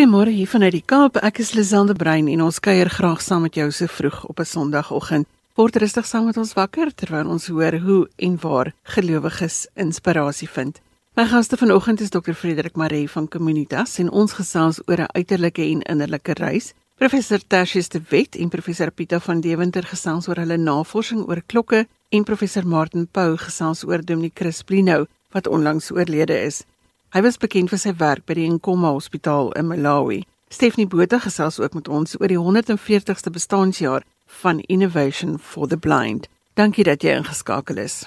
Goeiemôre hier vanuit die Kaap. Ek is Lizande Brein en ons kuier graag saam met jou so vroeg op 'n Sondagoggend. Word rustig saam met ons wakker terwyl ons hoor hoe en waar gelowiges inspirasie vind. My gaste vanoggend is Dr. Frederik Maree van Communitas en ons gesels oor 'n uiterlike en innerlike reis. Professor Tertius de Wet en professor Pieter van Deventer gesels oor hulle navorsing oor klokke en professor Martin Pau gesels oor Dominic Crisplino wat onlangs oorlede is. Hy was bekend vir sy werk by die Nkoma Hospitaal in Malawi. Stephanie Botha gesels ook met ons oor die 140ste bestaanjaar van Innovation for the Blind. Dankie dat jy ingeskakel is.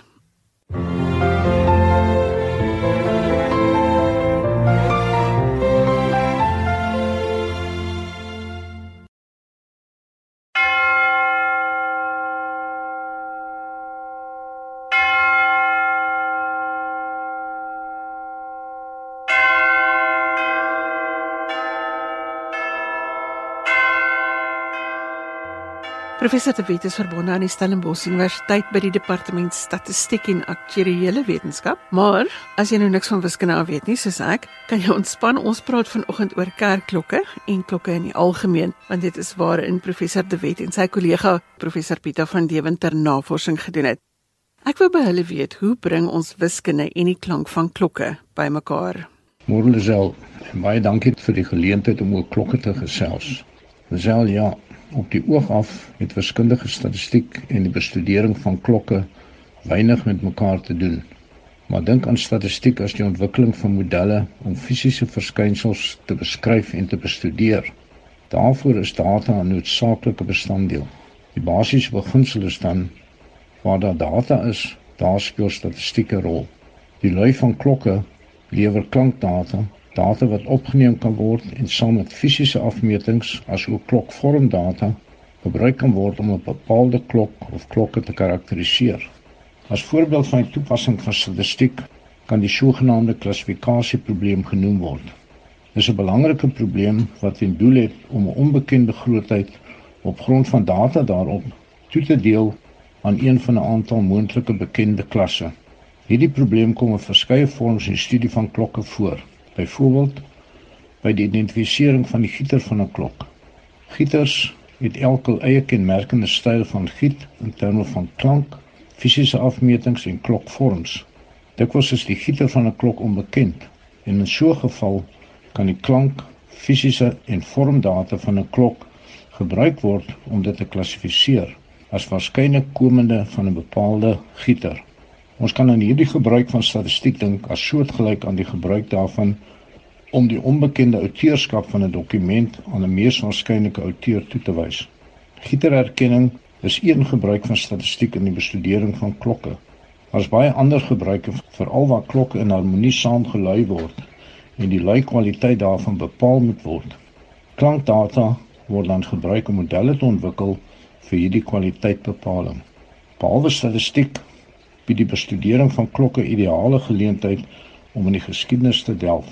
Professor De Wet is verbonde aan die Stellenbosch Universiteit by die Departement Statistiek en Aktuariële Wetenskap. Maar as jy nou niks van wiskunde af weet nie, soos ek, kan jy ontspan. Ons praat vanoggend oor kerkklokke en klokke in die algemeen, want dit is waarin Professor De Wet en sy kollega Professor Pieter van Deventer navorsing gedoen het. Ek wou by hulle weet, hoe bring ons wiskunde en die klank van klokke bymekaar? Môre Lisel, baie dankie vir die geleentheid om oor klokke te gesels. Lisel, ja, Op die oog af het wiskundige statistiek en die bestudering van klokke weinig met mekaar te doen. Maar dink aan statistiek as die ontwikkeling van modelle om fisiese verskynsels te beskryf en te bestudeer. Daarvoor is data 'n noodsaaklike bestanddeel. Die basiese beginsel is dan waar daar data is, daar speel statistiek 'n rol. Die lui van klokke lewer klankdata data wat opgeneem kan word en saam met fisiese afmetings asook klokvormdata gebruik kan word om 'n bepaalde klok of klokke te karakteriseer. As voorbeeld van 'n toepassing van statistiek kan die sogenaamde klassifikasieprobleem genoem word. Dit is 'n belangrike probleem wat ten doel het om 'n onbekende grootheid op grond van data daarop toe te deel aan een van 'n aantal moontlike bekende klasse. Hierdie probleem kom in verskeie vorms in studie van klokke voor. Byvoorbeeld by die identifisering van die gieter van 'n klok. Gieters het elke eie kenmerkende styl van giet in terme van klank, fisiese afmetings en klokvorms. Dikwels is die gieter van 'n klok onbekend en in so 'n geval kan die klank, fisiese en vormdata van 'n klok gebruik word om dit te klassifiseer as waarskynlik komende van 'n bepaalde gieter. Ons kan aan hierdie gebruik van statistiek dink as soortgelyk aan die gebruik daarvan om die onbekende outeurskap van 'n dokument aan 'n mees waarskynlike outeur toe te wys. Gieterherkenning is een gebruik van statistiek in die bestudering van klokke. Daar is baie ander gebruike veral waar klokke in harmonie saamgelui word en die lui kwaliteit daarvan bepaal moet word. Klankdata word dan gebruik om modelle te ontwikkel vir hierdie kwaliteitbepaling. Behalwe statistiek bied die bestudering van klokke ideale geleentheid om in die geskiedenis te delf.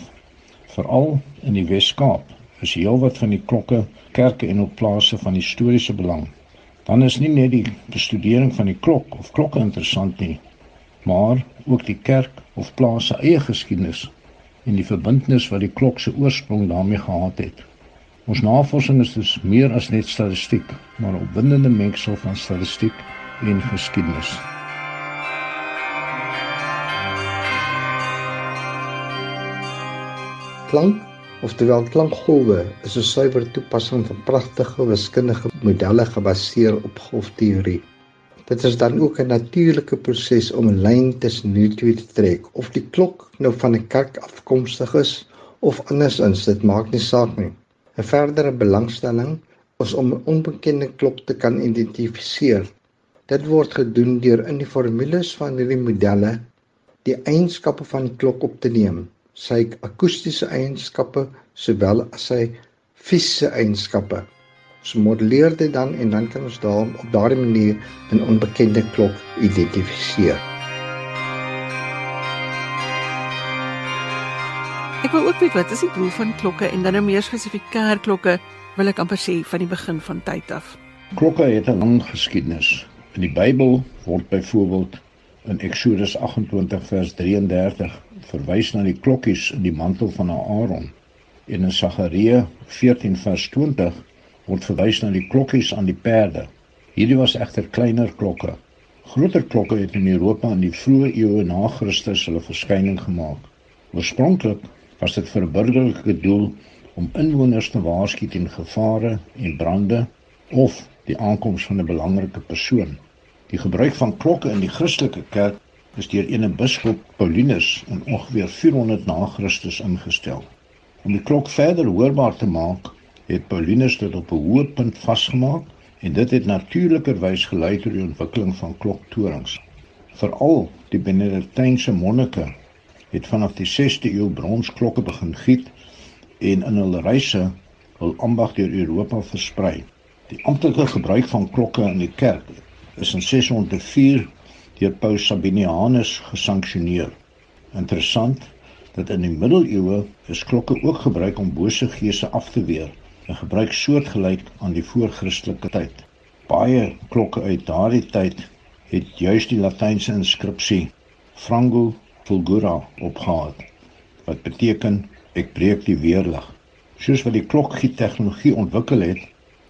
Veral in die Wes-Kaap is heelwat van die klokke, kerke en op plase van historiese belang. Dan is nie net die bestudering van die klok of klokke interessant nie, maar ook die kerk of plaas se eie geskiedenis en die verbintenis wat die klok se oorsprong daarmee gehad het. Ons navorsing is dus meer as net statistiek, maar 'n opwindende mengsel van statistiek en geskiedenis. Klank, oftewel klankgolwe, is 'n suiwer toepassing van pragtige wiskundige modelle gebaseer op golfteorie. Dit is dan ook 'n natuurlike proses om 'n lyn tussen hierdie twee te trek, of die klok nou van 'n kerk afkomstig is of andersins, dit maak nie saak nie. 'n Verdere belangstelling is om 'n onbekende klok te kan identifiseer. Dit word gedoen deur in die formules van hierdie modelle die eienskappe van die klok op te neem sy akoestiese eienskappe sowel as sy fisiese eienskappe. Ons modelleer dit dan en dan kan ons daar op daardie manier 'n onbekende klok identifiseer. Ek wil ook weet wat is die doel van klokke en dan nou meer spesifiek kerkklokke wil ek amper sê van die begin van tyd af. Klokke het 'n lang geskiedenis. In die Bybel word byvoorbeeld in Eksodus 28 vers 33 verwys na die klokkies in die mantel van Aaron En in Sagarie 14 vers 20 word verwys na die klokkies aan die perde. Hierdie was egter kleiner klokke. Groter klokke het in Europa in die vroeë eeue na Christus hulle verskyning gemaak. Oorspronklik was dit vir 'n burgerlike doel om inwoners te waarsku teen gevare en brande of die aankoms van 'n belangrike persoon. Die gebruik van klokke in die Christelike kerk is deur ene biskop Paulinus in ongeveer 400 na Christus ingestel. Om die klok verder hoorbaar te maak, het Paulinus dit op 'n hoë punt vasgemaak en dit het natuurlikerwys gelei tot die ontwikkeling van kloktorings. Veral die Benediktynse monnike het vanaf die 6de eeu bronsklokke begin giet en in hul reise hul ambag deur Europa versprei. Die amptelike gebruik van klokke in die kerk is in 604 deur Paus Sabinianus gesanksioneer. Interessant dat in die middeleeue is klokke ook gebruik om bose geese af te weer, 'n gebruik soortgelyk aan die voorchristelike tyd. Baie klokke uit daardie tyd het juis die latynse inskripsie Frango Fulgura opgehad wat beteken ek breek die weerlig. Soos wat die klokgie tegnologie ontwikkel het,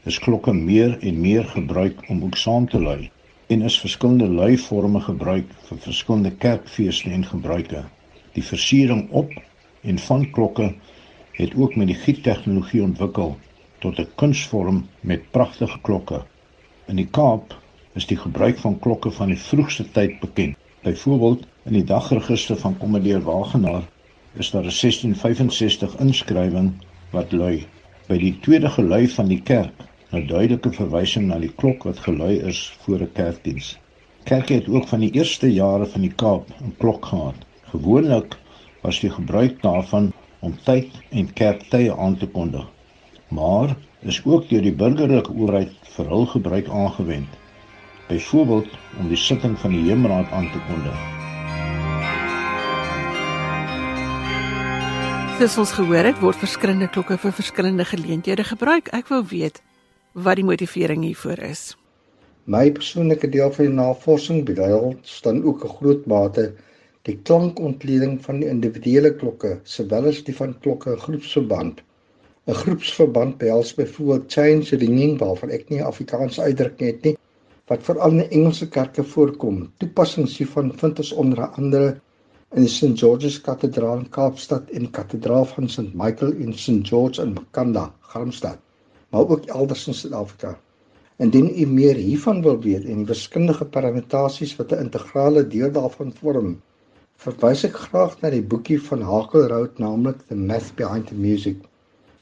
is klokke meer en meer gebruik om ook saam te lui en is verskillende luiforme gebruik vir verskillende kerkfeeste en gebruike. Die versiering op en van klokke het ook met die giettegnologie ontwikkel tot 'n kunsvorm met pragtige klokke. In die Kaap is die gebruik van klokke van die vroegste tyd bekend. Byvoorbeeld in die dagregister van Kommodeur Wagenaar is daar 'n 1665 inskrywing wat lui: By die tweede gelui van die kerk 'n duidelike verwysing na die klok wat gelui is voor 'n kerkdiens. Kerke het ook van die eerste jare van die Kaap 'n klok gehad. Gewoonlik was die gebruik daarvan om tyd en kerktye aan te kondig. Maar is ook deur die burgerlike owerheid vir hul gebruik aangewend. Byvoorbeeld om die sitting van die hemelraad aan te kondig. Soos ons gehoor het, word verskillende klokke vir verskillende geleenthede gebruik. Ek wou weet wat die motivering hiervoor is. My persoonlike deel van die navorsing bedryf staan ook 'n groot mate die klankontleding van die individuele klokke sowel as die van klokke groepsverband. 'n Groepsverband behels byvoorbeeld chain ringing waarvan ek nie Afrikaanse uitdrukking het nie wat veral in Engelse kerke voorkom. Toepassings hiervan vind ons onder andere in die St George's Kathedraal in Kaapstad en die Kathedraal van St Michael in St George in Makanda, Garmstad, maar ook elders in Suid-Afrika. Indien u meer hiervan wil weet en verskillende permutasies wat 'n integrale deel daarvan vorm, verwys ek graag na die boekie van Hakelrout naamlik The Math Behind the Music.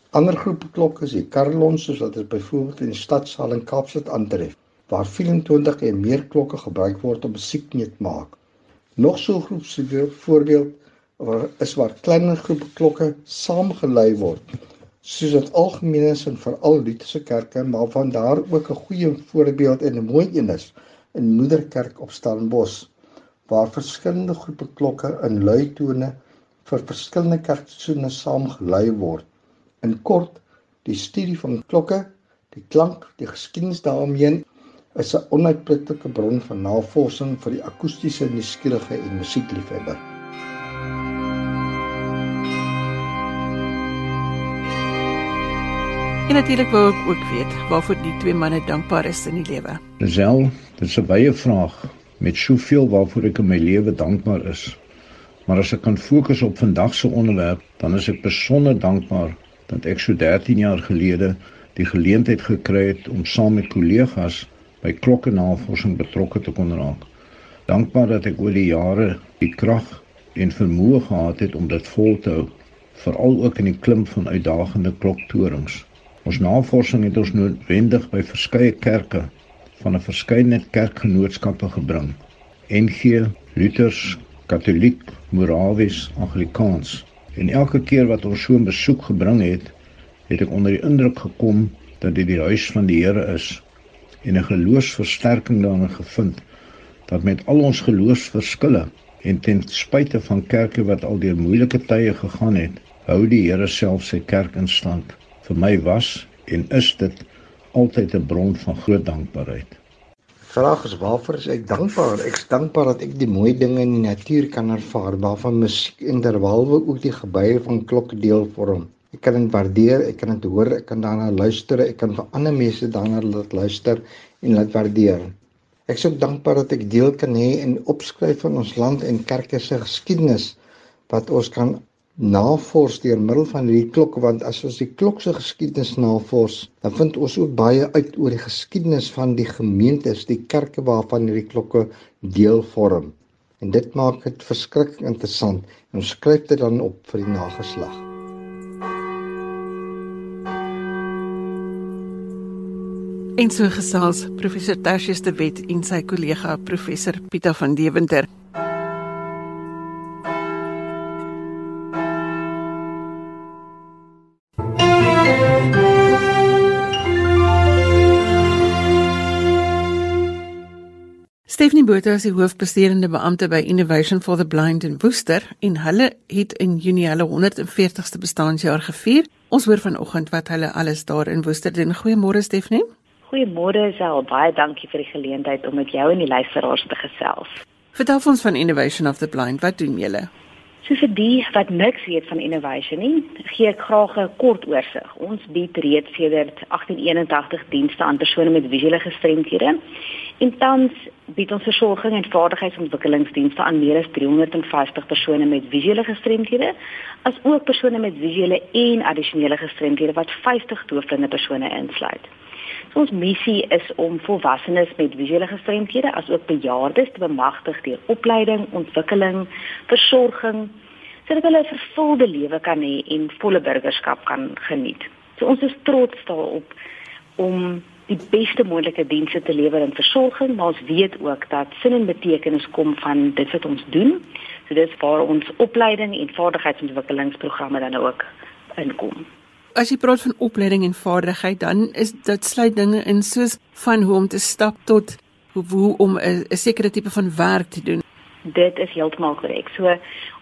Ander groepe klokke is die Carillons soos wat dit byvoorbeeld in die stadsaal in Kaapstad aantref waar 24 en meer klokke gebruik word om musiek mee te maak. Nog so 'n groep se voorbeeld waar is waar kleiner groepe klokke saamgelei word soos dit algemeen is in veral Lutherse kerke maar van daar ook 'n goeie voorbeeld en 'n mooi een is in Moederkerk op Stellenbosch waar verskillende groepe klokke in lui tone vir verskillende kerkseisoene saamgelei word. In kort, die studie van klokke, die klank, die geskiedenis daarmee is 'n onuitputlike bron van navorsing vir die akoestiese nuuskierige en musiekliefhebber. En natuurlik wou ek ook weet waarvoor die twee manne dankbaar is in die lewe. Lisel, dit is 'n baie vraag met soveel waarvoor ek in my lewe dankbaar is. Maar as ek kan fokus op vandag se onderwerp, dan is ek besonder dankbaar dat ek so 13 jaar gelede die geleentheid gekry het om saam met kollegas by klokkenavorsing betrokke te kon raak. Dankbaar dat ek oor die jare die krag en vermoë gehad het om dit vol te hou, veral ook in die klim van uitdagende kloktorings. Ons navorsing het ons noodwendig by verskeie kerke van 'n verskeidenheid kerkgenootskappe gebring. NG, Luthers, Katoliek, Morawies, Anglikaans. En elke keer wat ons so 'n besoek gebring het, het ek onder die indruk gekom dat dit die huis van die Here is en 'n geloofsversterking daarin gevind dat met al ons geloofsverskille en ten spyte van kerke wat al deur moeilike tye gegaan het, hou die Here self sy kerk in stand. Vir my was en is dit altyd 'n bron van groot dankbaarheid. Vraag is waarvoor is ek dankbaar? Ek is dankbaar dat ek die mooi dinge in die natuur kan ervaar, waarvan musiek en terwylwe ook die gebye van klokke deel vorm. Ek kan dit waardeer, ek kan dit hoor, ek kan daarna luister, ek kan vir ander mense daarna laat luister en laat waardeer. Ek is ook dankbaar dat ek deel kan hê in opskryf van ons land en kerke se geskiedenis wat ons kan navors deur middel van hierdie klokke want as ons die klok se geskiedenis navors, dan vind ons ook baie uit oor die geskiedenis van die gemeentes, die kerke waarvan hierdie klokke deel vorm. En dit maak dit verskriklik interessant en ons skryf dit dan op vir die nageslag. En so gesels professor Tertius de Wet en sy kollega professor Pieter van Deventer. Botha is die hoofbestuurende beampte by Innovation for the Blind in Woester en hulle het in Junie hulle 140ste bestaanjaar gevier. Ons hoor vanoggend wat hulle alles daar in Woester doen. Goeiemôre Stephanie. Goeiemôre Sel, baie dankie vir die geleentheid om met jou en die luisteraars te gesels. Vertel ons van Innovation of the Blind. Wat doen julle? So vir die wat niks weet van innovation nie, gee ek graag 'n kort oorsig. Ons bied reeds sedert 1881 dienste aan persone met visuele gestremthede. En tans bied ons versorging en vaardigheidsontwikkelingsdienste aan meer as 350 persone met visuele gestremthede, asook persone met visuele en addisionele gestremthede wat 50 doofblinde persone insluit. Ons missie is om volwassenes met visuele gestremthede asook bejaardes te bemagtig deur opleiding, ontwikkeling, versorging sodat hulle 'n vervulde lewe kan hê en volle burgerskap kan geniet. So ons is trots daarop om die beste moontlike dienste te lewer in versorging, maar ons weet ook dat sin en betekenis kom van dit wat ons doen. So dis waar ons opleiding en vaardigheidsontwikkelingsprogramme dan ook inkom as jy praat van opleiding en vaardigheid, dan is dit sluit dinge in soos van hoe om te stap tot hoe, hoe om 'n sekere tipe van werk te doen. Dit is heeltemal korrek. So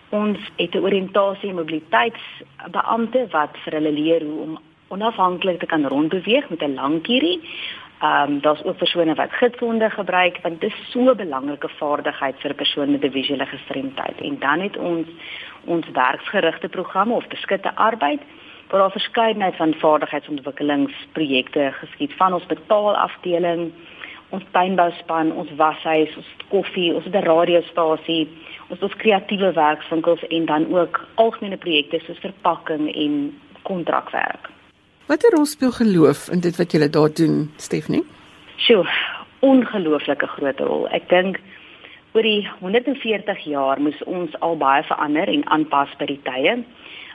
ons het 'n oriëntasie mobiliteitsbeampte wat vir hulle leer hoe om onafhanklik te kan rondbeweeg met 'n lang kierie. Ehm um, daar's ook persone wat gidsonde gebruik want dit is so 'n belangrike vaardigheid vir 'n persoon met 'n visuele gestremdheid. En dan het ons ons werksgerigte programme of beskitte arbeid waar daar verskeidenheid van vaardigheidsontwikkelingsprojekte geskied van ons betaalafdeling, ons tuinbouspan, ons washuis, ons koffie, ons radiostasie, ons ons kreatiewe werkswinkels en dan ook algemene projekte soos verpakking en kontrakwerk. Watter rol speel geloof in dit wat julle daar doen, Stephanie? Sjoe, ongelooflike groot rol. Ek dink oor die 140 jaar moes ons al baie verander en aanpas by die tye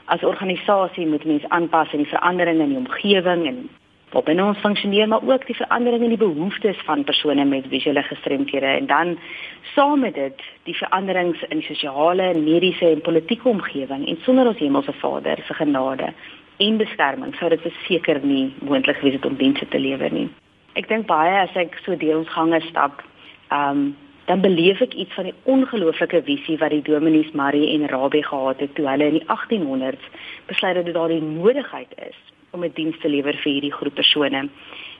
as organisasie moet mens aanpas aan die veranderinge in die omgewing en op en ons funksioneer maar ook die veranderinge in die behoeftes van persone met visuele gestremthede en dan saam met dit die veranderings in die sosiale, mediese en politieke omgewing en sonder ons hemelse Vader se genade en beskerming sou dit seker nie moontlik gewees het om dienste te lewer nie. Ek dink baie as ek so deel ons gange stap, ehm um, dan beleef ek iets van die ongelooflike visie wat die dominees Marie en Rabie gehad het toe hulle in die 1800s besluit het dat daar 'n nodigheid is om 'n diens te lewer vir hierdie groep persone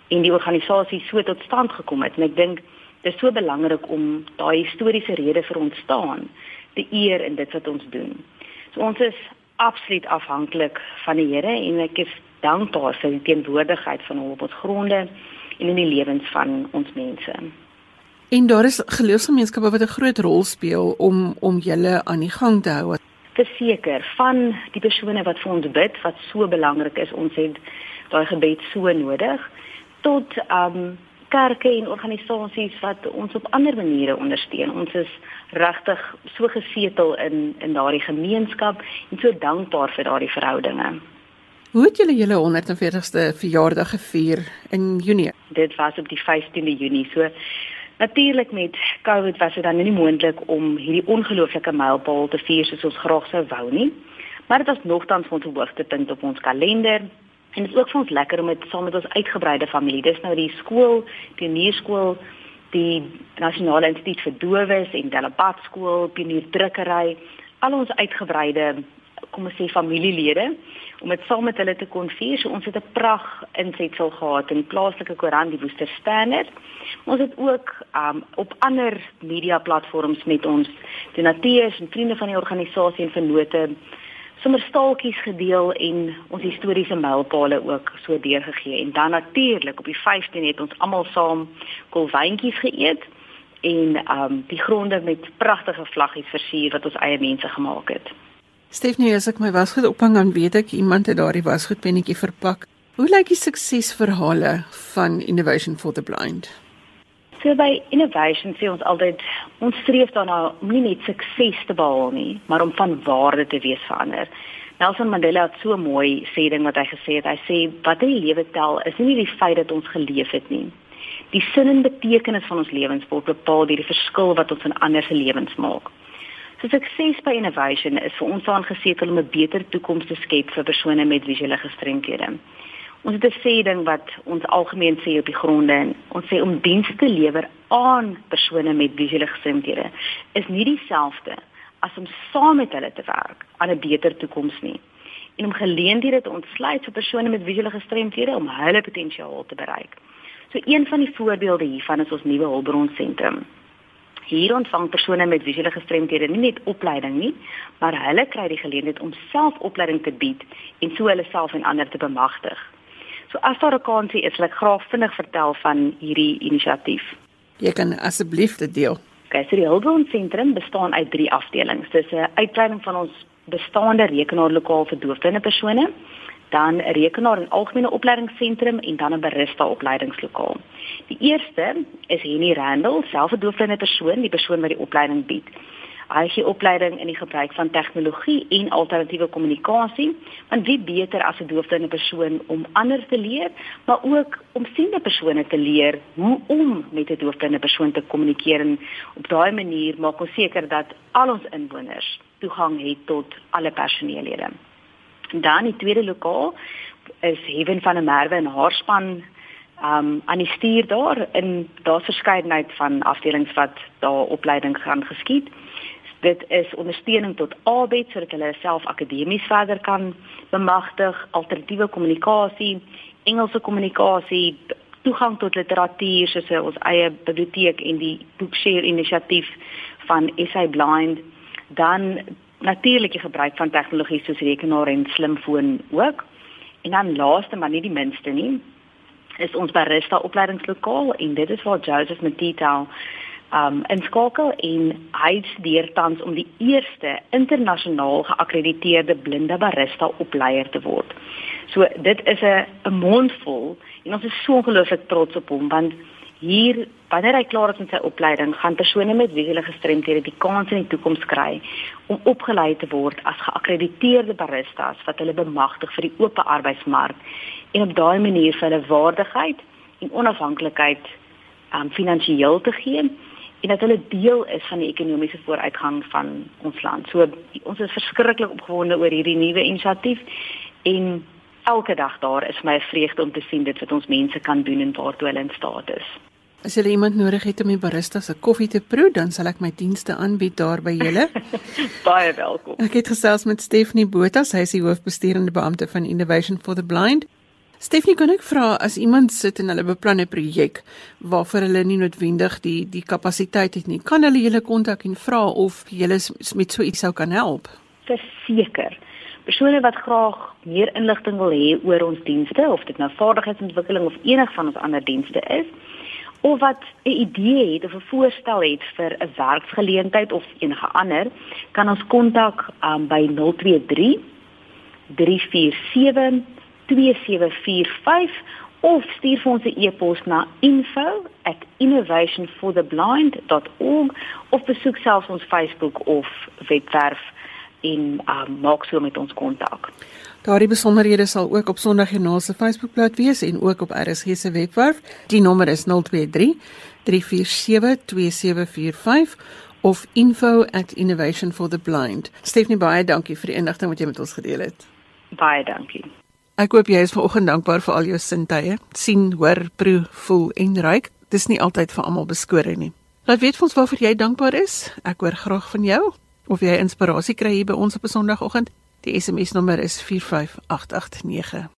en die organisasie so tot stand gekom het en ek dink dit is so belangrik om daai historiese rede vir ons staan te eer in dit wat ons doen. So ons is absoluut afhanklik van die Here en ek is dankbaar vir die teenwoordigheid van hom op ons gronde en in die lewens van ons mense. En daar is geloofsgemeenskappe wat 'n groot rol speel om om julle aan die gang te hou. Verseker van die persone wat vir ons bid wat so belangrik is, ons het daai gebed so nodig tot um kerke en organisasies wat ons op ander maniere ondersteun. Ons is regtig so gesetel in in daardie gemeenskap en so dankbaar vir daardie verhoudinge. Hoe het julle julle 140ste verjaardag gevier in Junie? Dit was op die 15de Junie. So Natuurlik met COVID was dit dan nie moontlik om hierdie ongelooflike mylpaal te vier soos ons graag sou wou nie. Maar dit was nogtans ons hoogtepunt op ons kalender en dit is ook vir ons lekker om dit saam met ons uitgebreide familie. Dis nou die skool, die nuurskool, die Nasionale Instituut vir Dowes en Delabat skool, Pionier Drukkery, al ons uitgebreide kom ons sê familielede om dit saam met hulle te kon vier. So ons het 'n prag insetsel gehad in plaaslike koerant die Woester Standard. Ons het ook um, op ander media platforms met ons donateurs en vriende van die organisasie en vennote sommer staaltjies gedeel en ons historiese mylpale ook so deurgegee en dan natuurlik op die 15 het ons almal saam kolwyntjies geëet en um die gronde met pragtige vlaggies versier wat ons eie mense gemaak het. Stefanie, as ek my wasgoed ophang dan weet ek iemand het daardie wasgoedpennetjie verpak. Hoe lyk die suksesverhale van Innovation for the Blind? So by innovation sê ons altyd ons streef daarna om nie net sukses te behaal nie, maar om van waarde te wees vir ander. Nelson Mandela het so mooi sê ding wat hy gesê het. Hy sê wat in die lewe tel is nie die feit dat ons geleef het nie. Die sin en betekenis van ons lewens word bepaal deur die verskil wat ons in ander se lewens maak. So sukses by innovation is vir ons aangesetel om 'n beter toekoms te skep vir persone met visuele gestremthede. Ons het 'n sê ding wat ons algemeen sê op die gronde en ons sê om dienste te lewer aan persone met visuele gestremthede is nie dieselfde as om saam met hulle te werk aan 'n beter toekoms nie. En om geleenthede te ontsluit vir persone met visuele gestremthede om hulle potensiaal te bereik. So een van die voorbeelde hiervan is ons nuwe hulpbronsentrum. Hier ontvang persone met visuele gestremthede nie net opleiding nie, maar hulle kry die geleentheid om self opleiding te bied en so hulle self en ander te bemagtig. So as daar 'n kansie is, wil ek graag vinnig vertel van hierdie inisiatief. Jy kan asseblief dit deel. Okay, so die Hulbron sentrum bestaan uit 3 afdelings. Dis 'n uitbreiding van ons bestaande rekenaarlokaal vir doofblinde persone, dan 'n rekenaar en algemene opleidingsentrum en dan 'n barista opleidingslokaal. Die eerste is Henny Randall, self 'n doofblinde persoon, die persoon wat die opleiding bied. Hy gee opleiding in die gebruik van tegnologie en alternatiewe kommunikasie, want wie beter as 'n doofblinde persoon om ander te leer, maar ook om siende persone te leer hoe om met 'n doofblinde persoon te kommunikeer en op daai manier maak ons seker dat al ons inwoners toegang het tot alle personeellede. Dan die tweede lokaal is Heaven van der Merwe en haar span um aan die stuur daar in daar's verskeidenheid van afdelings wat daar opleiding gaan geskied. Dit is ondersteuning tot ABET sodat hulle self akademies verder kan bemagtig, alternatiewe kommunikasie, Engelse kommunikasie, toegang tot literatuur soos ons eie biblioteek en die Bookshare inisiatief van SA Blind, dan natuurlike gebruik van tegnologie soos rekenaar en slimfoon ook. En dan laaste maar nie die minste nie, is ons barista opleidingslokaal en dit is waar Joseph Matita um inskakel en hy studeer tans om die eerste internasionaal geakkrediteerde blinde barista opleier te word. So dit is 'n 'n mondvol en ons is so ongelooflik trots op hom want hier wanneer hy klaar is met sy opleiding gaan persone met visuele gestremthede die kans in die toekoms kry om opgelei te word as geakkrediteerde baristas wat hulle bemagtig vir die oop arbeidsmark en op daai manier vir hulle waardigheid en onafhanklikheid um finansiëel te gee en dat hulle deel is van die ekonomiese vooruitgang van ons land. So ons is verskriklik opgewonde oor hierdie nuwe inisiatief en elke dag daar is my vreugde om te sien dit wat ons mense kan doen en waartoe hulle in staat is. As jy iemand nodig het om die barista se koffie te proe, dan sal ek my dienste aanbied daar by julle. Baie welkom. Ek het gesels met Stephanie Botha, sy is die hoofbestuurende beampte van Innovation for the Blind. Stephanie, kan ek vra as iemand sit en hulle beplan 'n projek waarvoor hulle nie noodwendig die die kapasiteit het nie, kan hulle julle kontak en vra of julle met so iets sou kan help? Verseker. Persone wat graag meer inligting wil hê oor ons dienste of dit nou vaardigheidsontwikkeling of enig van ons ander dienste is of wat 'n idee het of 'n voorstel het vir 'n werksgeleentheid of enige ander, kan ons kontak um, by 023 347 2745 of stuur vir ons 'n e-pos na info@innovationfortheblind.org of besoek selfs ons Facebook of webwerf en um, maak so met ons kontak. Daardie besonderhede sal ook op Sondag Joernaal se Facebookblad wees en ook op RSG se webwerf. Die nommer is 023 347 2745 of info@innovationfortheblind. Stephanie baie dankie vir die inligting wat jy met ons gedeel het. Baie dankie. Ek hoop jy is vanoggend dankbaar vir al jou sintuie. sien, hoor, proe, voel en ruik. Dis nie altyd vir almal beskore nie. Laat weet vir ons waarvoor jy dankbaar is. Ek hoor graag van jou of jy inspirasie kry hier by ons op 'n Sondagoggend. Die SMS nommer is 45889.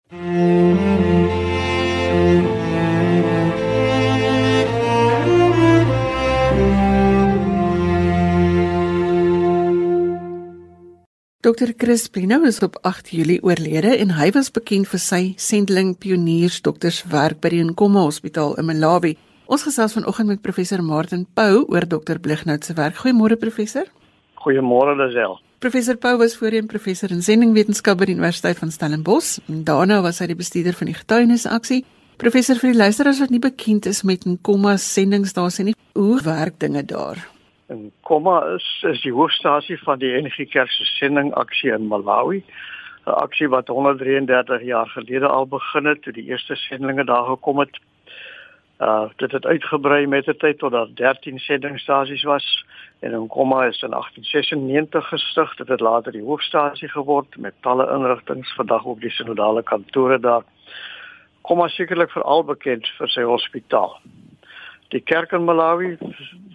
Dr. Chris Plino is op 8 Julie oorlede en hy was bekend vir sy sendeling pioniers dokterswerk by die Nkomma Hospitaal in Malawi. Ons gesels vanoggend met professor Martin Pau oor dokter Blignout se werk. Goeiemôre professor. Goeiemôre Lisel. Professor Pau was voorheen professor in sendingwetenskap by die Universiteit van Stellenbosch en daarna was hy die bestuurder van die getuienisaksie. Professor vir die luisteraars wat nie bekend is met Nkomma sendingsstasie nie, hoe werk dinge daar? Nkomma is is die hoofstasie van die NG Kerk se sendingaksie in Malawi. 'n Aksie wat 133 jaar gelede al begin het toe die eerste sendinge daar gekom het. Uh dit het uitgebrei met die tyd tot daar 13 sendingstasies was en Nkomma is in 1896 gestig. Dit het later die hoofstasie geword met talle inrigtinge, vandag ook die sinodale kantore daar. Nkomma sekerlik veral bekend vir sy hospitaal. Die kerk in Malawi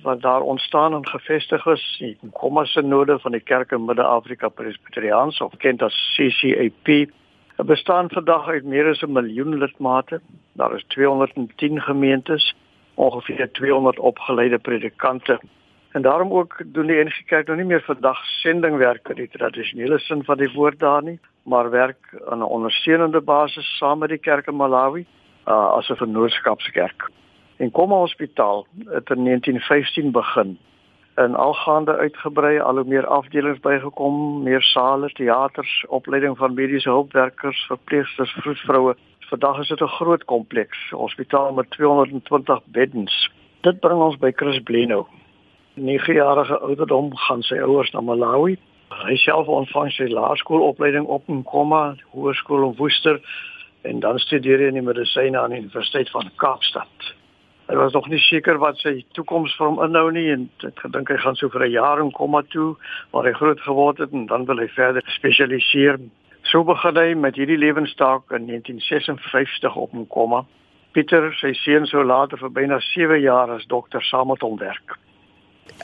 wat daar ontstaan en gevestig is, die Nkomma sinode van die kerk in Midde-Afrika Presbyteriaans of bekend as CCAP Dit bestaan vandag uit meer as 'n miljoen lidmate. Daar is 210 gemeentes, ongeveer 200 opgeleide predikante. En daarom ook doen die NG Kerk nou nie meer vandag sendingwerk in die tradisionele sin van die woord daar nie, maar werk aan 'n ondersteunende basis saam met die kerk in Malawi uh, as 'n vennootskapskerk. En Kom Hospitaal het in 1915 begin en algaande uitgebrei, al hoe meer afdelings bygekom, meer sale, teaters, opleiding van mediese hulpwerkers, verpleegsters, vroedvroue. Vandag is dit 'n groot kompleks, hospitaal met 220 beddens. Dit bring ons by Chris Bleno. 9-jarige ouderdom gaan sy ouers na Malawi. Hy self ontvang sy laerskoolopleiding op in Nkomma, hoërskool in Woester en dan studeer hy in die medisyne aan die Universiteit van Kaapstad. Hy was nog nie seker wat sy toekoms vir hom inhou nie en het gedink hy gaan so vir 'n jaar in Komma toe waar hy groot geword het en dan wil hy verder spesialiseer. So begin hy met hierdie lewenstaak in 1956 op in Komma. Pieter, sy seun sou later vir byna 7 jaar as dokter saam met hom werk.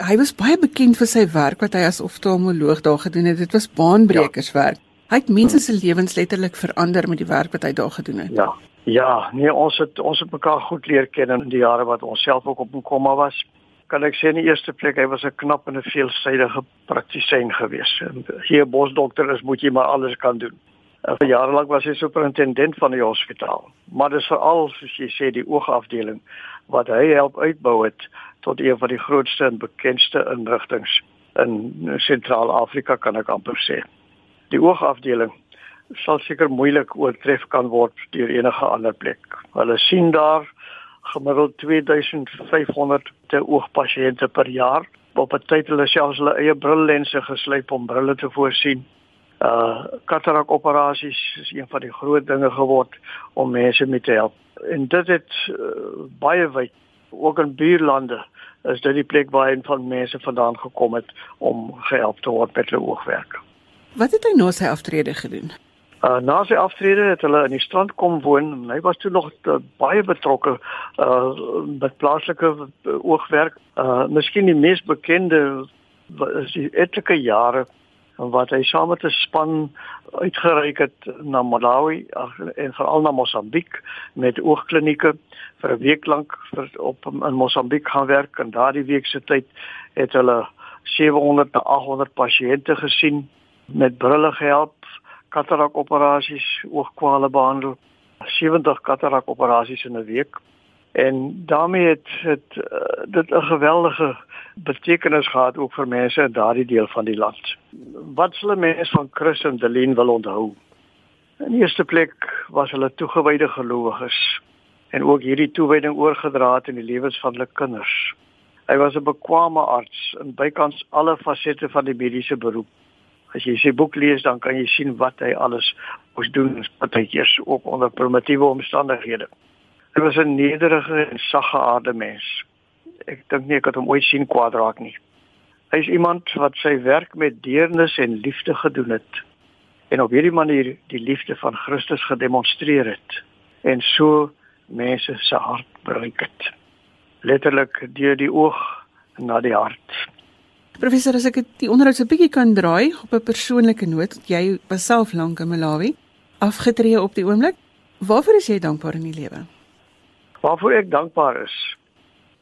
Hy was baie bekend vir sy werk wat hy as oftalmoloog daar gedoen het. Dit was baanbrekerswerk. Ja. Hy het mense se lewens letterlik verander met die werk wat hy daar gedoen het. Ja. Ja, nee, ons het ons het mekaar goed leer ken in die jare wat ons self ook op 'n komma was. Kan ek sê in die eerste plek hy was 'n knap en 'n veelsidige praktisyn gewees. Hier bosdokter is moet jy maar alles kan doen. Vir jare lank was hy superintendent van die hospitaal. Maar dis veral soos jy sê die oogafdeling wat hy help uitbou het tot een van die grootste en bekendste inrigtinge in Sentraal-Afrika kan ek amper sê. Die oogafdeling sal seker moeilik oortref kan word deur enige ander plek. Hulle sien daar gemiddeld 2500 te oogpasiënte per jaar. Op 'n tyd hulle selfs hulle eie brillense geslyp om brille te voorsien. Uh katarak operasies is een van die groot dinge geword om mense mee te help. En dit het uh, baie wyd ook in buurlande is dit die plek waar en van mense vandaan gekom het om gehelp te word met hulle oogwerk. Wat het hy nou sy aftrede gedoen? Uh, na sy aftrede het hulle in die strand kom woon. Hy was toe nog uh, baie betrokke uh met plaaslike uh, oogwerk. Uh miskien die mees bekende is die etlike jare wat hy saam met 'n span uitgereik het na Malawi en veral na Mosambiek met oogklinieke vir 'n week lank vir op in Mosambiek gaan werk en daardie week se tyd het hulle 700 tot 800 pasiënte gesien met brille gehelp katarak operasies, oogkwale behandel, 70 katarak operasies in 'n week. En daarmee het het uh, dit 'n geweldige betekenis gehad ook vir mense in daardie deel van die land. Wat s'hulle mense van Chris en Deline wil onthou? In eerste plek was hulle toegewyde gelowiges en ook hierdie toewyding oorgedra het in die lewens van hulle kinders. Hy was 'n bekwame arts in bykans alle fasette van die mediese beroep as jy sy boek lees dan kan jy sien wat hy alles moes doen partykeers ook onder primitiewe omstandighede. Hy was 'n nederige en saggeaarde mens. Ek dink nie ek het hom ooit sien kwadraak nie. Hy is iemand wat sy werk met deernis en liefde gedoen het en op hierdie manier die liefde van Christus gedemonstreer het en so mense se hart bereik het. Letterlik deur die oog na die hart. Professor, as ek die onderhoud so 'n bietjie kan draai op 'n persoonlike noot, jy was self lank in Malawi, afgetree op die oomblik. Waarvoor is jy dankbaar in die lewe? Waarvoor ek dankbaar is.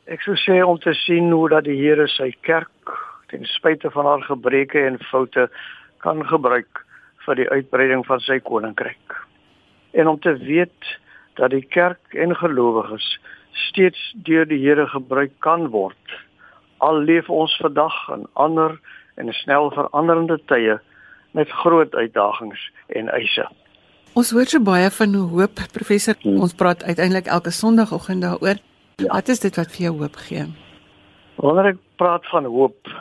Ek sou sê om te sien hoe dat die Here sy kerk ten spyte van haar gebreke en foute kan gebruik vir die uitbreiding van sy koninkryk. En om te weet dat die kerk en gelowiges steeds deur die Here gebruik kan word. Al leef ons vandag in ander en snel veranderende tye met groot uitdagings en eise. Ons hoor so baie van hoop, professor. Hmm. Ons praat uiteindelik elke Sondagoggend daaroor. Ja. Wat is dit wat vir jou hoop gee? Wanneer ek praat van hoop,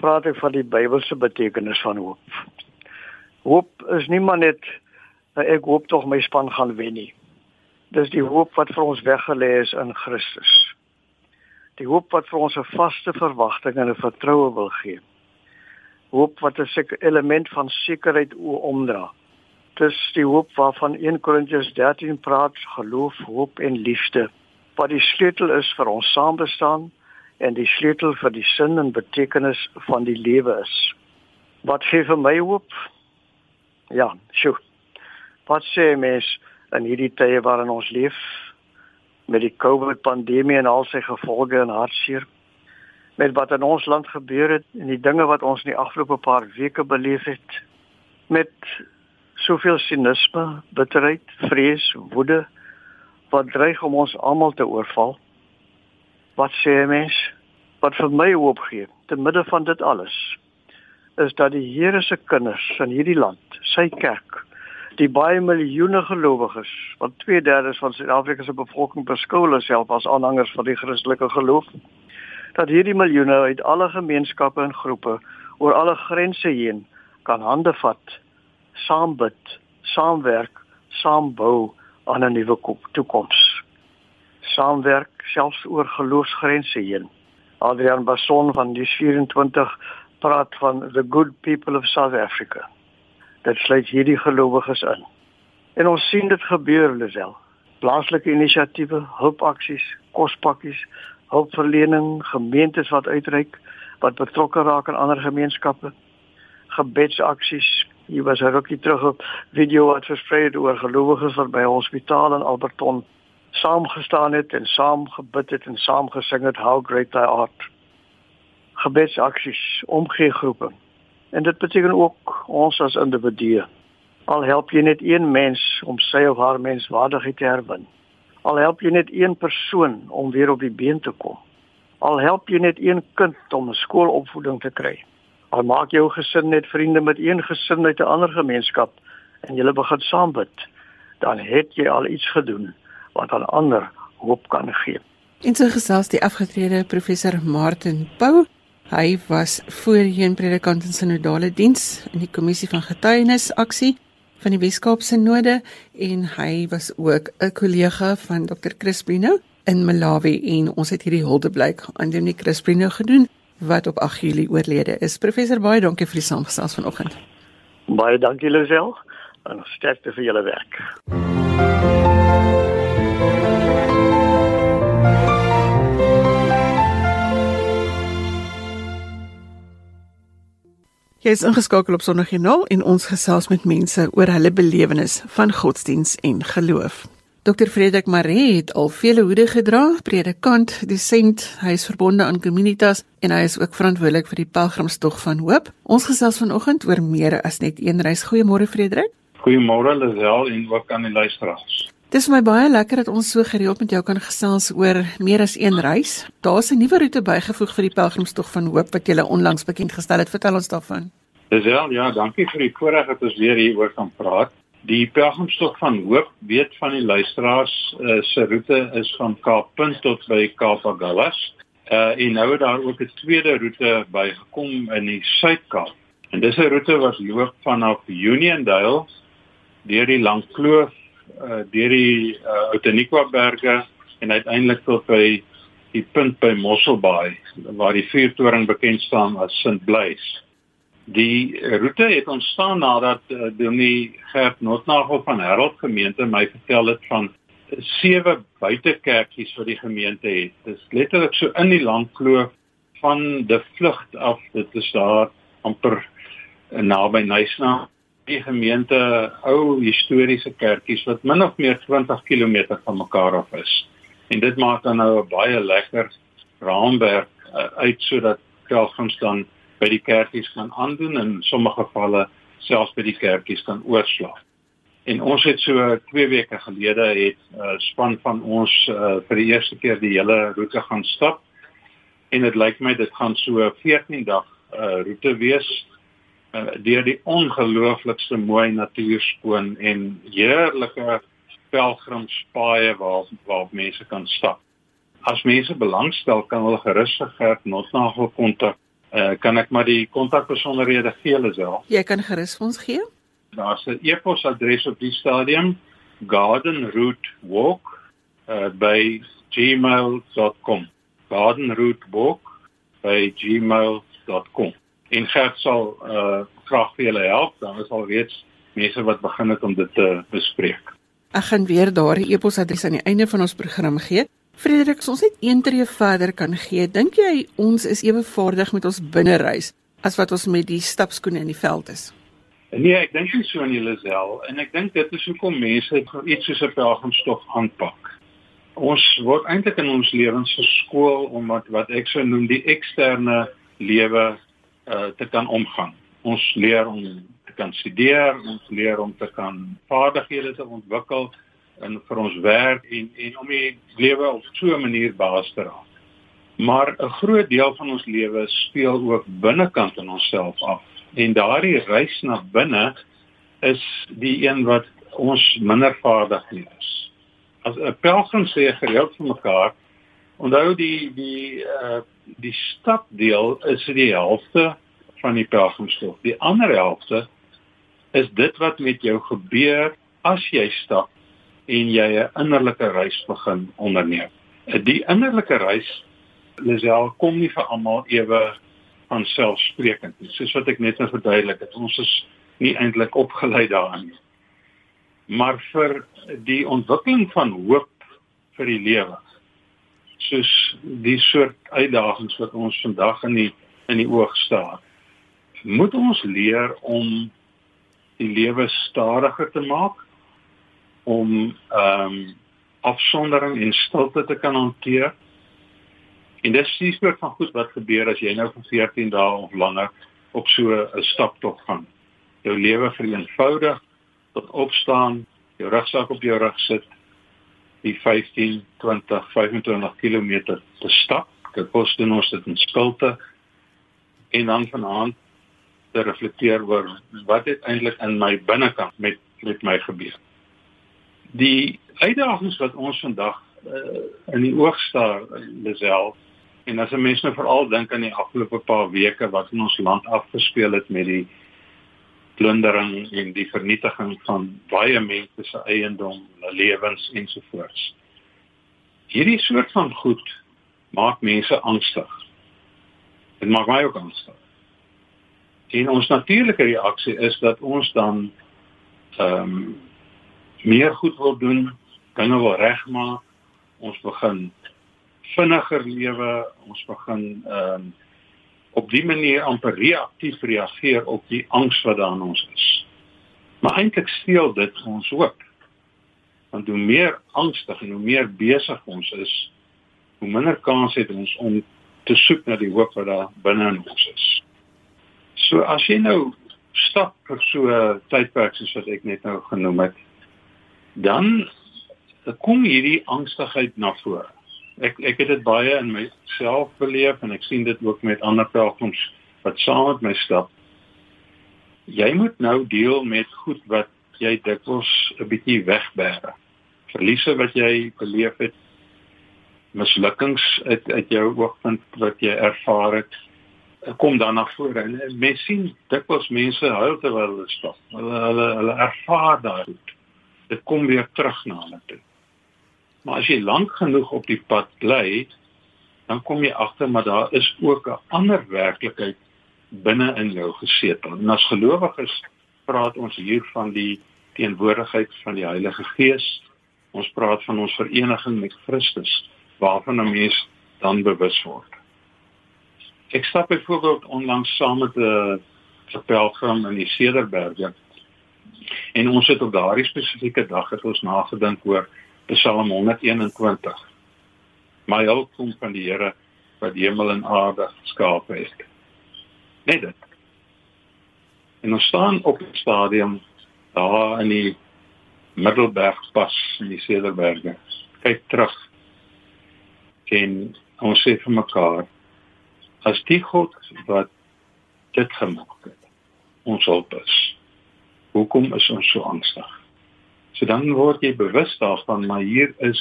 praat ek van die Bybelse betekenis van hoop. Hoop is nie maar net ek hoop tog my span gaan wen nie. Dis die hoop wat vir ons weggelê is in Christus. Die hoop wat vir ons 'n vaste verwagting en 'n vertroue wil gee. Hoop wat 'n seker element van sekerheid omdra. Dis die hoop waarvan 1 Korintiërs 13 praat, geloof, hoop en liefde. Wat die sleutel is vir ons saambestaan en die sleutel vir die sin en betekenis van die lewe is. Wat gee vir my hoop? Ja, sjoe. Wat sê mense in hierdie tye waarin ons leef met die COVID pandemie en al sy gevolge en hartseer met wat in ons land gebeur het en die dinge wat ons in die afgelope paar weke beleef het met soveel sinisme, bitterheid, vrees, woede wat dreig om ons almal te oorval. Wat sê mens? Wat vir my hoop gee te midde van dit alles is dat die Here se kinders in hierdie land, sy kerk die baie miljoene gelowiges wat 2/3 van Suid-Afrika se bevolking beskou hulle self as aanhangers van die Christelike geloof dat hierdie miljoene uit alle gemeenskappe en groepe oor alle grense heen kan hande vat, saam bid, saamwerk, saam bou aan 'n nuwe toekoms. Saamwerk selfs oor geloofsgrense heen. Adrian Bason van die 24 praat van the good people of South Africa. Dit sluit hierdie gelowiges in. En ons sien dit gebeur Lisel. Plaaslike inisiatiewe, hulpaksies, kospakkies, hulpverlening, gemeentes wat uitreik, wat betrokke raak aan ander gemeenskappe, gebedsaksies. Hier was 'n rukkie terug op video wat versprei het oor gelowiges wat by 'n hospitaal in Alberton saam gestaan het en saam gebid het en saam gesing het how great thou art. Gebedsaksies, omgee groepe En dit beteken ook ons as individue. Al help jy net een mens om sy of haar menswaardigheid te herwin. Al help jy net een persoon om weer op die been te kom. Al help jy net een kind om 'n skoolopvoeding te kry. Al maak jou gesin net vriende met een gesin uit 'n ander gemeenskap en julle begin saam bid, dan het jy al iets gedoen wat aan ander hoop kan gee. En so gesels die afgetrede professor Martin Pau Hy was voorheen predikant in sinodale diens in die kommissie van getuienis aksie van die Weskaapse Node en hy was ook 'n kollega van Dr. Chris Brino in Malawi en ons het hierdie huldeblyk aan die Chris Brino gedoen wat op 8 Julie oorlede is. Professor baie dankie vir die saamgesels vanoggend. Baie dankie Lisel en sterkte vir julle werk. Jy is ingeskakel op Sondagjoernaal en ons gesels met mense oor hulle belewenis van godsdiens en geloof. Dr. Frederik Maree het al vele hoede gedra, predikant, dosent, hy is verbonde aan Communitas en hy is ook verantwoordelik vir die Pelgrimstog van Hoop. Ons gesels vanoggend oor meer as net een reis. Goeiemôre Frederik. Goeiemôre Lisel en ook aan die luisteraars. Dit is my baie lekker dat ons so gereeld met jou kan gesels oor meer as een reis. Daar's 'n nuwe roete bygevoeg vir die Pelgrimstog van Hoop wat jy onlangs bekend gestel het. Vertel ons daarvan. Dis wel, ja, dankie vir die voorreg dat ons weer hieroor kan praat. Die Pelgrimstog van Hoop weet van die luisteraars uh, se roete is van Kaappunt tot by Kaapagullas. Uh en nou het daar ook 'n tweede roete bygekom in die Suid-Kaap. En dis 'n roete wat loop vanaf Uniondale deur die Langkloof uh, deur die uh, Outeniqua berge en uiteindelik tot by die punt by Mosselbaai waar die vuurtoring bekend staan as St Blaise. Die roete het ontstaan nadat uh, Dominee Gert Notnagel van Herald gemeente my vertel het van sewe buitekerkies wat die gemeente het. Dit is letterlik so in die landkloof van die vlug af. Dit is daar amper naby Nysna die gemeente ou historiese kerkies wat min of meer 20 km van mekaar af is. En dit maak dan nou 'n baie lekker raamwerk uh, uit sodat pelgrims dan by die kerkies kan aandoen en in sommige gevalle selfs by die kerkies kan oorslaap. En ons het so 2 weke gelede het 'n uh, span van ons uh, vir die eerste keer die hele roete gaan stap. En dit lyk my dit gaan so 14 dag uh, roete wees uh, deur die ongelooflikste mooi natuurskoon en heerlike pelgrimspaaie waar waar mense kan stap. As mense belangstel, kan hulle gerus vir Gert Notnagel kontak. Uh, kan ek maar die kontakbesonderhede gee, Lisel? Jy kan gerus vir ons gee daar's 'n e-posadres op die stadium gardenroutewalk uh, by gmail.com gardenroutewalk by gmail.com en Gert sal uh, graag vir julle help dan is al reeds mense wat begin het om dit te bespreek Ek gaan weer daardie e-posadres aan die einde van ons program gee Frederik, ons net een tree verder kan gee. Dink jy ons is ewe vaardig met ons binnereis as wat ons met die stapskoene in die veld is? Nee, ek dink nie so in Jelisel en ek dink dit is hoekom mense iets soos 'n pelgrimstof aanpak. Ons word eintlik in ons lewens geskool om wat wat ek sou noem die eksterne lewe uh, te kan omgaan. Ons leer om te kan studeer, ons leer om te kan vaardighede te ontwikkel in vir ons werk en en om die lewe op so 'n manier baas te raak. Maar 'n groot deel van ons lewe speel ook binnekant in onsself af en daardie reis na binne is die een wat ons minder vaardig is. As 'n pelgrim sê gereeld vir mekaar, onthou die die uh die stapdeel is die helfte van die pelgrimstocht. Die ander helfte is dit wat met jou gebeur as jy stap en jy 'n innerlike reis begin onderneem. Die innerlike reis Lisel kom nie vir almal ewe van selfsprekend nie. Soos wat ek net nou verduidelik het, ons is nie eintlik opgelei daarin nie. Maar vir die ontwikkeling van hoop vir die lewe. Soos die soort uitdagings wat ons vandag in die in die oog staar. Moet ons leer om die lewe stadiger te maak om ehm um, afsondering en stilte te kan hanteer En dis die soort van goed wat gebeur as jy nou vir 14 dae of langer op so 'n staptog gaan. Jou lewe vereenvoudig tot opstaan, jou rugsak op jou rug sit, die 15, 20, 25 km te stap. Dit kos doen ons dit in stilte en dan vanaand te reflekteer oor wat het eintlik in my binnekant met met my gebeur. Die uitdagings wat ons vandag uh, in die oog staar, Lisel, En as 'n mens nou veral dink aan die afgelope paar weke wat in ons land afgespeel het met die plundering en die vernietiging van baie mense se eiendom, hulle lewens ensovoorts. Hierdie soort van goed maak mense angstig. Dit maak my ook angstig. En ons natuurlike reaksie is dat ons dan ehm um, meer goed wil doen, dinge wil regmaak. Ons begin vinniger lewe, ons begin ehm um, op die manier amper reaktief reageer op die angs wat daar in ons is. Maar eintlik steel dit ons hoop. Want hoe meer angstig en hoe meer besig ons is, hoe minder kans het ons om te soek na die hoop wat daar binne in ons is. So as jy nou stap vir so 'n tydperk soos wat ek net nou genoem het, dan kom hierdie angstigheid na vore ek ek het dit baie in myself beleef en ek sien dit ook met ander pelgrims wat saam met my stap. Jy moet nou deel met goed wat jy dikwels 'n bietjie wegbêre. Verliese wat jy beleef het, mislukkings uit uit jou oogpunt wat jy ervaar het, kom dan na vore. En mens sien dikwels mense huil terwyl hulle stap. Hulle hulle hulle ervaar daai. Dit kom weer terug na hulle toe. Maar as jy lank genoeg op die pad bly, dan kom jy agter maar daar is ook 'n ander werklikheid binne in jou gesetel. En as gelowiges praat ons hier van die teenwoordigheid van die Heilige Gees. Ons praat van ons vereniging met Christus waarvan 'n mens dan bewus word. Ek stap byvoorbeeld onlangs saam met 'n pelgrim in die Cederberge. En ons het op daardie spesifieke dag het ons nagedink oor Psalm 121. My hulp kom van die Here wat hemel en aarde geskaap het. Net dit. En ons staan op die stadium daar in die Middelbergpas in die Cederberge. Kyk terug. En ons sê vir mekaar as die God wat dit gemaak het ons hulp is. Hoekom is ons so angstig? So dan word jy bewus daarvan maar hier is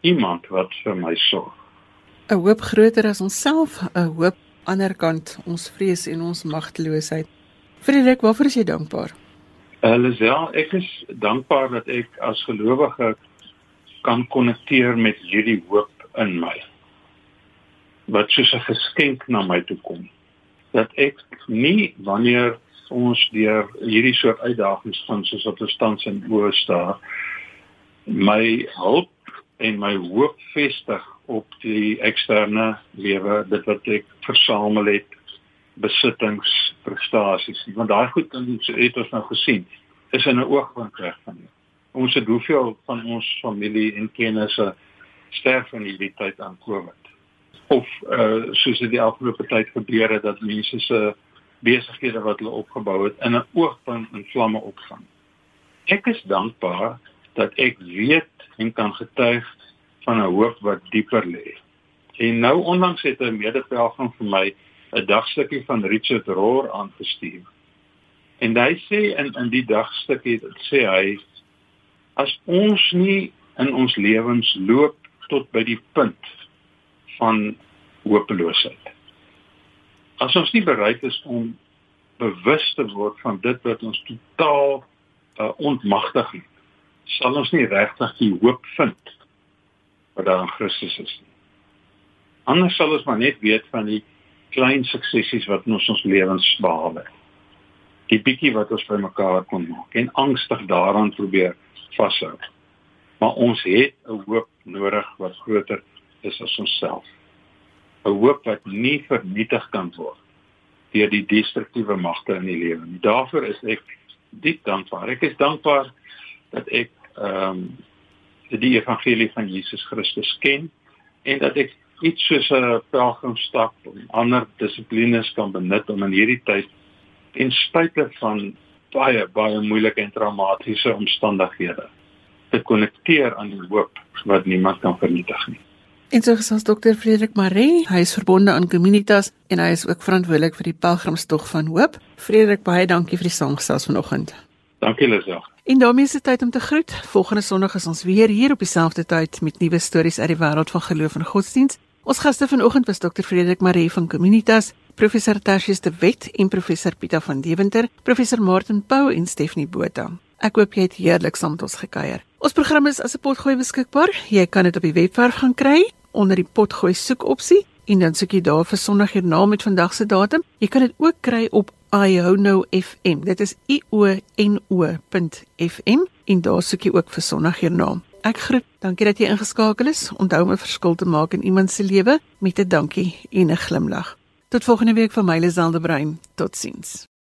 iemand wat vir my sorg. 'n Hoop groter as onsself, 'n hoop ander kant ons vrees en ons magteloosheid. Frederik, waarvoor is jy dankbaar? Elisel, ek is dankbaar dat ek as gelowige kan konnekteer met hierdie hoop in my. Wat soos 'n geskenk na my toe kom. Dat ek nie wanneer ons deur hierdie soort uitdagings van soos wat ons tans in staar my hulp en my hoop vestig op die eksterne lewe dit wat ek versamel het besittings prestasies want daai goed het ons nou gesien is in 'n oogwink reg van nie. ons het hoeveel van ons familie en kennisse sterf in hierdie tyd aan Covid of uh, soos dit die afgelope tyd gebeur het dat mense se besighede wat hulle opgebou het in 'n oogpunt in vlamme opgaan. Ek is dankbaar dat ek weet en kan getuig van 'n hoop wat dieper lê. En nou onlangs het 'n medepelgrim vir my 'n dagstukkie van Richard Rohr aangestuur. En hy sê in in die dagstukkie sê hy as ons nie in ons lewens loop tot by die punt van hopeloosheid as ons nie bereid is om bewus te word van dit wat ons totaal uh, ontmagtig het, sal ons nie regtig die hoop vind wat daar in Christus is nie. Anders sal ons maar net weet van die klein suksessies wat ons ons lewens behaal het. Die bietjie wat ons by mekaar kon maak en angstig daaraan probeer vashou. Maar ons het 'n hoop nodig wat groter is as onsself. 'n hoop wat nie vernietig kan word deur die destruktiewe magte in die lewe nie. Daarvoor is ek diep dankbaar. Ek is dankbaar dat ek ehm um, die evangelie van Jesus Christus ken en dat ek iets soos 'n pelgrimstap en ander dissiplines kan benut om in hierdie tyd en spite van baie baie moeilike en traumatiese omstandighede te konnekteer aan die hoop wat niemand kan vernietig nie. En so gesels dokter Frederik Maree, hy is verbonde aan Communitas en hy is ook verantwoordelik vir die pelgrimstog van hoop. Frederik, baie dankie vir die saamgesels vanoggend. Dankie Lisel. En daarmee is dit tyd om te groet. Volgende Sondag is ons weer hier op dieselfde tyd met nuwe stories uit die wêreld van geloof en godsdiens. Ons gaste vanoggend was dokter Frederik Maree van Communitas, professor Tertius de Wet en professor Pieter van Deventer, professor Martin Pau en Stephanie Botha. Ek hoop jy het heerlik saam met ons gekuier. Ons program is as 'n potgooi beskikbaar. Jy kan dit op die webwerf gaan kry onder die potgooi soekopsie en dan soek jy daar vir Sondag hierna met vandag se datum. Jy kan dit ook kry op iHono FM. Dit is i o n o.fm en daar soek jy ook vir Sondag hierna. Ek groet. Dankie dat jy ingeskakel is. Onthou om 'n verskil te maak in iemand se lewe met 'n dankie en 'n glimlag. Tot volgende week van Myle Zelderbrein. Totsiens.